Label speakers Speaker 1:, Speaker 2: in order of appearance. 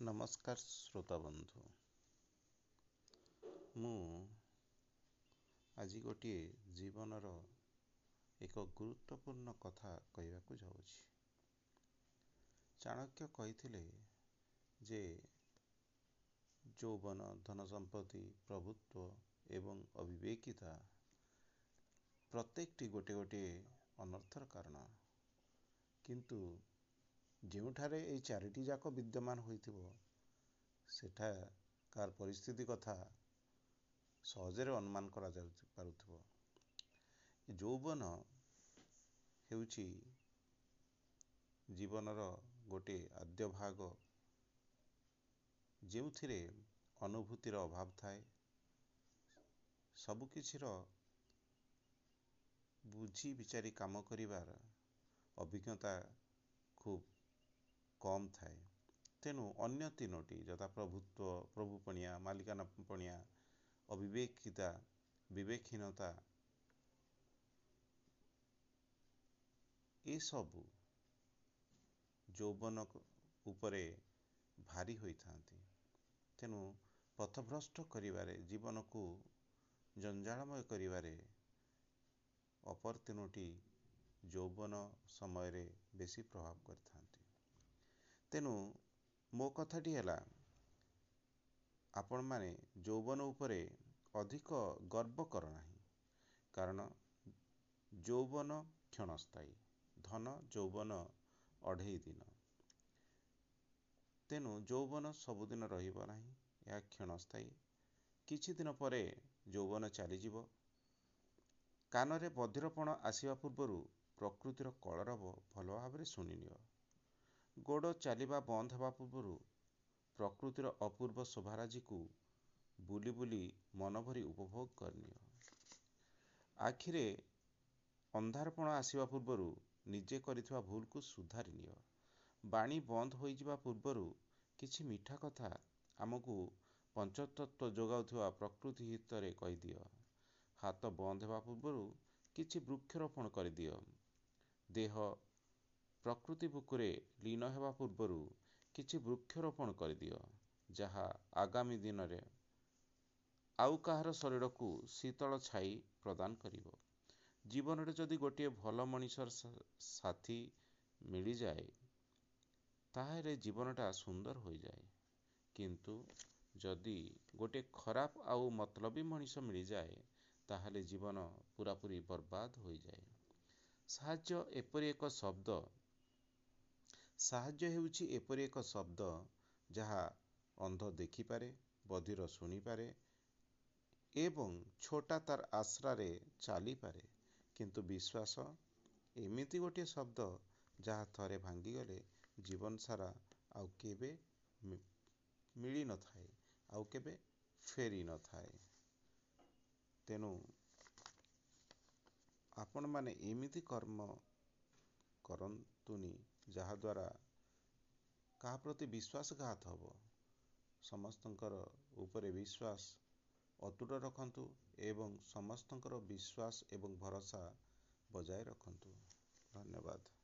Speaker 1: ନମସ୍କାର ଶ୍ରୋତା ବନ୍ଧୁ ମୁଁ ଆଜି ଗୋଟିଏ ଜୀବନର ଏକ ଗୁରୁତ୍ୱପୂର୍ଣ୍ଣ କଥା କହିବାକୁ ଯାଉଛି ଚାଣକ୍ୟ କହିଥିଲେ ଯେ ଯୌବନ ଧନ ସମ୍ପତ୍ତି ପ୍ରଭୁତ୍ୱ ଏବଂ ଅବିବେକିତା ପ୍ରତ୍ୟେକଟି ଗୋଟିଏ ଗୋଟିଏ ଅନର୍ଥର କାରଣ କିନ୍ତୁ ଯେଉଁଠାରେ ଏହି ଚାରିଟି ଯାକ ବିଦ୍ୟମାନ ହୋଇଥିବ ସେଠାକାର ପରିସ୍ଥିତି କଥା ସହଜରେ ଅନୁମାନ କରାଯାଉ ପାରୁଥିବ ଯୌବନ ହେଉଛି ଜୀବନର ଗୋଟିଏ ଆଦ୍ୟ ଭାଗ ଯେଉଁଥିରେ ଅନୁଭୂତିର ଅଭାବ ଥାଏ ସବୁକିଛିର ବୁଝି ବିଚାରି କାମ କରିବାର ଅଭିଜ୍ଞତା ଖୁବ୍ କମ୍ ଥାଏ। ତେଣୁ ଅନ୍ୟ ତିନୋଟି ଯଥା ପ୍ରଭୁତ୍ୱ ପ୍ରଭୁପଣିଆ ମାଲିକାନା ପଣିଆ ଅବିବେକିତା ବିବେକହୀନତା ଏସବୁ ଯୌବନ ଉପରେ ଭାରି ହୋଇଥାନ୍ତି। ତେଣୁ ପଥଭ୍ରଷ୍ଟ କରିବାରେ ଜୀବନକୁ ଜଞ୍ଜାଳମୟ କରିବାରେ ଅପର ତିନୋଟି ଯୌବନ ସମୟରେ ବେଶୀ ପ୍ରଭାବ କରିଥାନ୍ତି। ତେଣୁ ମୋ କଥାଟି ହେଲା ଆପଣମାନେ ଯୌବନ ଉପରେ ଅଧିକ ଗର୍ବ କର ନାହିଁ କାରଣ ଯୌବନ କ୍ଷଣସ୍ଥାୟୀ ଧନ ଯୌବନ ଅଢ଼େଇ ଦିନ। ତେଣୁ ଯୌବନ ସବୁଦିନ ରହିବ ନାହିଁ ଏହା କ୍ଷଣସ୍ଥାୟୀ। କିଛି ଦିନ ପରେ ଯୌବନ ଚାଲିଯିବ। କାନରେ ବଧିରପଣ ଆସିବା ପୂର୍ବରୁ ପ୍ରକୃତିର କଳରବ ଭଲ ଭାବରେ ଶୁଣିନିଅ ଗୋଡ଼ ଚାଲିବା ବନ୍ଦ ହେବା ପୂର୍ବରୁ ପ୍ରକୃତିର ଅପୂର୍ବ ଶୋଭାରାଜିକୁ ବୁଲି ବୁଲି ମନଭରି ଉପଭୋଗ କରିନିଅ। ଆଖିରେ ଅନ୍ଧାରପଣ ଆସିବା ପୂର୍ବରୁ ନିଜେ କରିଥିବା ଭୁଲକୁ ସୁଧାରି ନିଅ। ବାଣୀ ବନ୍ଦ ହୋଇଯିବା ପୂର୍ବରୁ କିଛି ମିଠା କଥା ଆମକୁ ପଞ୍ଚତତ୍ତ୍ୱ ଯୋଗାଉଥିବା ପ୍ରକୃତି ହିତରେ କହିଦିଅ। ହାତ ବନ୍ଦ ହେବା ପୂର୍ବରୁ କିଛି ବୃକ୍ଷରୋପଣ କରିଦିଅ। ଦେହ ପ୍ରକୃତି ବୁକୁରେ ଲୀନ ହେବା ପୂର୍ବରୁ କିଛି ବୃକ୍ଷରୋପଣ କରିଦିଅ ଯାହା ଆଗାମୀ ଦିନରେ ଆଉ କାହାର ଶରୀରକୁ ଶୀତଳ ଛାଇ ପ୍ରଦାନ କରିବ। ଜୀବନରେ ଯଦି ଗୋଟିଏ ଭଲ ମଣିଷର ସାଥୀ ମିଳିଯାଏ ତାହେଲେ ଜୀବନଟା ସୁନ୍ଦର ହୋଇଯାଏ। କିନ୍ତୁ ଯଦି ଗୋଟିଏ ଖରାପ ଆଉ ମତଲବୀ ମଣିଷ ମିଳିଯାଏ ତାହେଲେ ଜୀବନ ପୁରାପୁରି ବର୍ବାଦ ହୋଇଯାଏ। ସାହାଯ୍ୟ ଏପରି ଏକ ଶବ୍ଦ ସାହାଯ୍ୟ ହେଉଛି ଏପରି ଏକ ଶବ୍ଦ ଯାହା ଅନ୍ଧ ଦେଖିପାରେ ବଧିର ଶୁଣିପାରେ ଏବଂ ଛୋଟା ତାର ଆଶ୍ରାରେ ଚାଲିପାରେ। କିନ୍ତୁ ବିଶ୍ୱାସ ଏମିତି ଗୋଟିଏ ଶବ୍ଦ ଯାହା ଥରେ ଭାଙ୍ଗିଗଲେ ଜୀବନ ସାରା ଆଉ କେବେ ମିଳିନଥାଏ ଆଉ କେବେ ଫେରି ନଥାଏ ତେଣୁ ଆପଣମାନେ ଏମିତି କର୍ମ କରନ୍ତୁନି। ଯାହାଦ୍ୱାରା କାହା ପ୍ରତି ବିଶ୍ୱାସଘାତ ହେବ। ସମସ୍ତଙ୍କର ଉପରେ ବିଶ୍ୱାସ ଅତୁଟ ରଖନ୍ତୁ ଏବଂ ସମସ୍ତଙ୍କର ବିଶ୍ୱାସ ଏବଂ ଭରସା ବଜାୟ ରଖନ୍ତୁ। ଧନ୍ୟବାଦ।